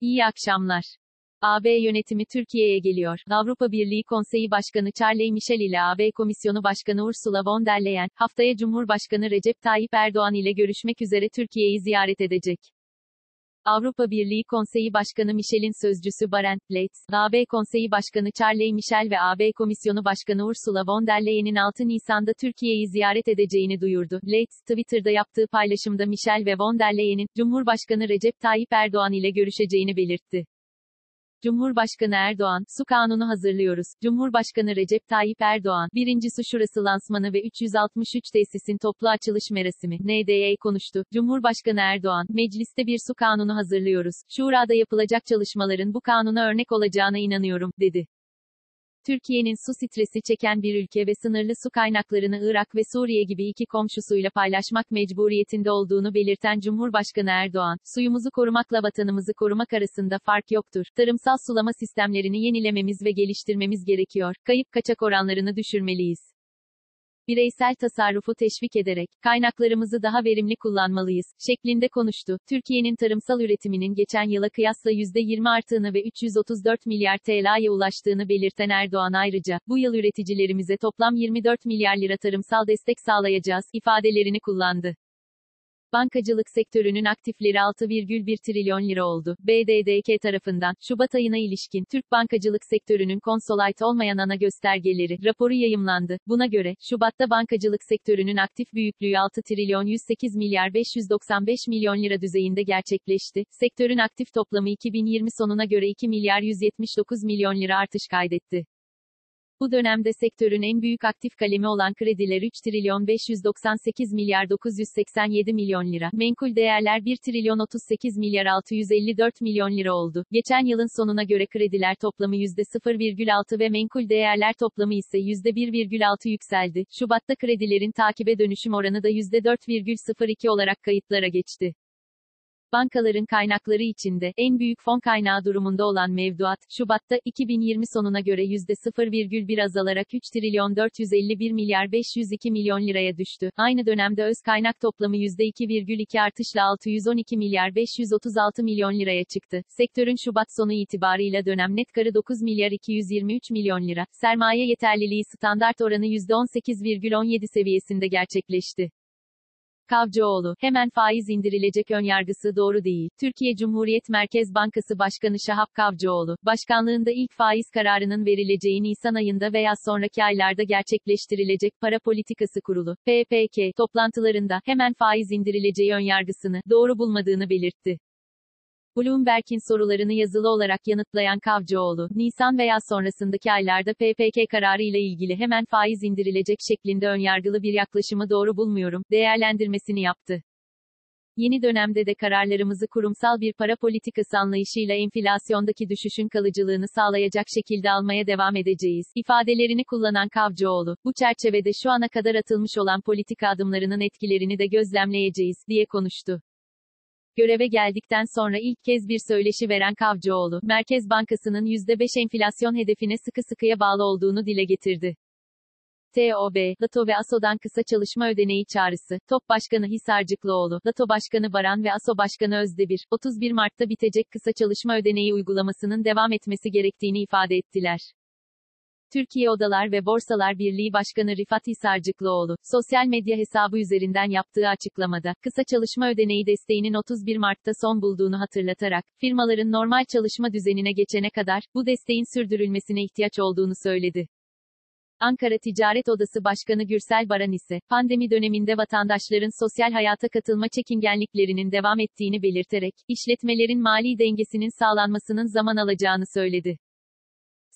İyi akşamlar. AB yönetimi Türkiye'ye geliyor. Avrupa Birliği Konseyi Başkanı Charles Michel ile AB Komisyonu Başkanı Ursula von der Leyen, haftaya Cumhurbaşkanı Recep Tayyip Erdoğan ile görüşmek üzere Türkiye'yi ziyaret edecek. Avrupa Birliği Konseyi Başkanı Michel'in sözcüsü Barent Leitz, AB Konseyi Başkanı Charles Michel ve AB Komisyonu Başkanı Ursula von der Leyen'in 6 Nisan'da Türkiye'yi ziyaret edeceğini duyurdu. Leitz, Twitter'da yaptığı paylaşımda Michel ve von der Leyen'in, Cumhurbaşkanı Recep Tayyip Erdoğan ile görüşeceğini belirtti. Cumhurbaşkanı Erdoğan, su kanunu hazırlıyoruz. Cumhurbaşkanı Recep Tayyip Erdoğan, birincisi şurası lansmanı ve 363 tesisin toplu açılış merasimi, NDE konuştu. Cumhurbaşkanı Erdoğan, mecliste bir su kanunu hazırlıyoruz. Şurada yapılacak çalışmaların bu kanuna örnek olacağına inanıyorum, dedi. Türkiye'nin su stresi çeken bir ülke ve sınırlı su kaynaklarını Irak ve Suriye gibi iki komşusuyla paylaşmak mecburiyetinde olduğunu belirten Cumhurbaşkanı Erdoğan, suyumuzu korumakla vatanımızı korumak arasında fark yoktur. Tarımsal sulama sistemlerini yenilememiz ve geliştirmemiz gerekiyor. Kayıp kaçak oranlarını düşürmeliyiz bireysel tasarrufu teşvik ederek, kaynaklarımızı daha verimli kullanmalıyız, şeklinde konuştu. Türkiye'nin tarımsal üretiminin geçen yıla kıyasla %20 arttığını ve 334 milyar TL'ye ulaştığını belirten Erdoğan ayrıca, bu yıl üreticilerimize toplam 24 milyar lira tarımsal destek sağlayacağız, ifadelerini kullandı. Bankacılık sektörünün aktifleri 6,1 trilyon lira oldu. BDDK tarafından, Şubat ayına ilişkin, Türk bankacılık sektörünün konsolite olmayan ana göstergeleri, raporu yayımlandı. Buna göre, Şubat'ta bankacılık sektörünün aktif büyüklüğü 6 trilyon 108 milyar 595 milyon lira düzeyinde gerçekleşti. Sektörün aktif toplamı 2020 sonuna göre 2 milyar 179 milyon lira artış kaydetti. Bu dönemde sektörün en büyük aktif kalemi olan krediler 3 trilyon 598 milyar 987 milyon lira, menkul değerler 1 trilyon 38 milyar 654 milyon lira oldu. Geçen yılın sonuna göre krediler toplamı %0,6 ve menkul değerler toplamı ise %1,6 yükseldi. Şubat'ta kredilerin takibe dönüşüm oranı da %4,02 olarak kayıtlara geçti. Bankaların kaynakları içinde, en büyük fon kaynağı durumunda olan mevduat, Şubat'ta, 2020 sonuna göre %0,1 azalarak 3 trilyon 451 milyar 502 milyon liraya düştü. Aynı dönemde öz kaynak toplamı %2,2 artışla 612 milyar 536 milyon liraya çıktı. Sektörün Şubat sonu itibarıyla dönem net karı 9 milyar 223 milyon lira. Sermaye yeterliliği standart oranı %18,17 seviyesinde gerçekleşti. Kavcıoğlu, hemen faiz indirilecek önyargısı doğru değil. Türkiye Cumhuriyet Merkez Bankası Başkanı Şahap Kavcıoğlu, başkanlığında ilk faiz kararının verileceği Nisan ayında veya sonraki aylarda gerçekleştirilecek Para Politikası Kurulu, PPK, toplantılarında, hemen faiz indirileceği önyargısını, doğru bulmadığını belirtti. Bloomberg'in sorularını yazılı olarak yanıtlayan Kavcıoğlu, Nisan veya sonrasındaki aylarda PPK kararı ile ilgili hemen faiz indirilecek şeklinde önyargılı bir yaklaşımı doğru bulmuyorum, değerlendirmesini yaptı. Yeni dönemde de kararlarımızı kurumsal bir para politikası anlayışıyla enflasyondaki düşüşün kalıcılığını sağlayacak şekilde almaya devam edeceğiz, ifadelerini kullanan Kavcıoğlu, bu çerçevede şu ana kadar atılmış olan politika adımlarının etkilerini de gözlemleyeceğiz, diye konuştu. Göreve geldikten sonra ilk kez bir söyleşi veren Kavcıoğlu, Merkez Bankası'nın %5 enflasyon hedefine sıkı sıkıya bağlı olduğunu dile getirdi. TOB, LATO ve ASO'dan kısa çalışma ödeneği çağrısı, TOP Başkanı Hisarcıklıoğlu, LATO Başkanı Baran ve ASO Başkanı Özdebir, 31 Mart'ta bitecek kısa çalışma ödeneği uygulamasının devam etmesi gerektiğini ifade ettiler. Türkiye Odalar ve Borsalar Birliği Başkanı Rifat Hisarcıklıoğlu, sosyal medya hesabı üzerinden yaptığı açıklamada, kısa çalışma ödeneği desteğinin 31 Mart'ta son bulduğunu hatırlatarak, firmaların normal çalışma düzenine geçene kadar, bu desteğin sürdürülmesine ihtiyaç olduğunu söyledi. Ankara Ticaret Odası Başkanı Gürsel Baran ise, pandemi döneminde vatandaşların sosyal hayata katılma çekingenliklerinin devam ettiğini belirterek, işletmelerin mali dengesinin sağlanmasının zaman alacağını söyledi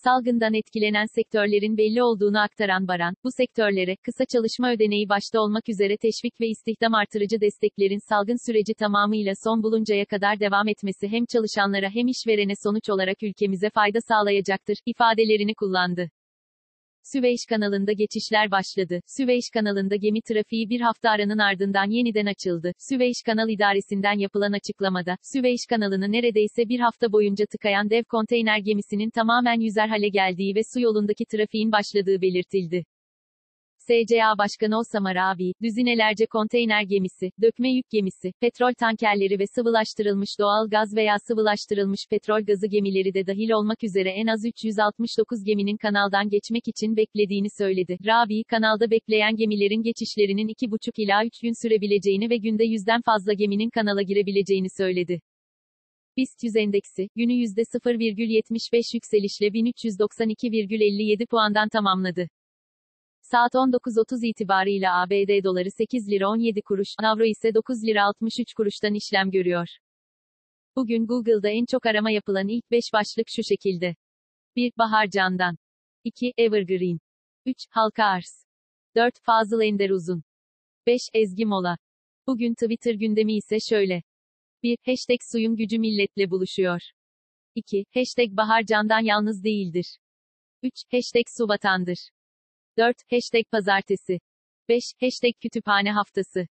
salgından etkilenen sektörlerin belli olduğunu aktaran Baran, bu sektörlere, kısa çalışma ödeneği başta olmak üzere teşvik ve istihdam artırıcı desteklerin salgın süreci tamamıyla son buluncaya kadar devam etmesi hem çalışanlara hem işverene sonuç olarak ülkemize fayda sağlayacaktır, ifadelerini kullandı. Süveyş kanalında geçişler başladı. Süveyş kanalında gemi trafiği bir hafta aranın ardından yeniden açıldı. Süveyş Kanal İdaresi'nden yapılan açıklamada, Süveyş kanalını neredeyse bir hafta boyunca tıkayan dev konteyner gemisinin tamamen yüzer hale geldiği ve su yolundaki trafiğin başladığı belirtildi. SCA Başkanı Osama Rabi, düzinelerce konteyner gemisi, dökme yük gemisi, petrol tankerleri ve sıvılaştırılmış doğal gaz veya sıvılaştırılmış petrol gazı gemileri de dahil olmak üzere en az 369 geminin kanaldan geçmek için beklediğini söyledi. Rabi, kanalda bekleyen gemilerin geçişlerinin 2,5 ila 3 gün sürebileceğini ve günde yüzden fazla geminin kanala girebileceğini söyledi. BIST 100 endeksi, günü %0,75 yükselişle 1392,57 puandan tamamladı. Saat 19.30 itibarıyla ABD doları 8 lira 17 kuruş, avro ise 9 lira 63 kuruştan işlem görüyor. Bugün Google'da en çok arama yapılan ilk 5 başlık şu şekilde. 1. Bahar Candan. 2. Evergreen. 3. Halka Arz. 4. Fazıl Ender Uzun. 5. Ezgi Mola. Bugün Twitter gündemi ise şöyle. 1. Hashtag suyum gücü milletle buluşuyor. 2. Hashtag Bahar Candan yalnız değildir. 3. Hashtag su vatandır. 4. Hashtag pazartesi. 5. Hashtag kütüphane haftası.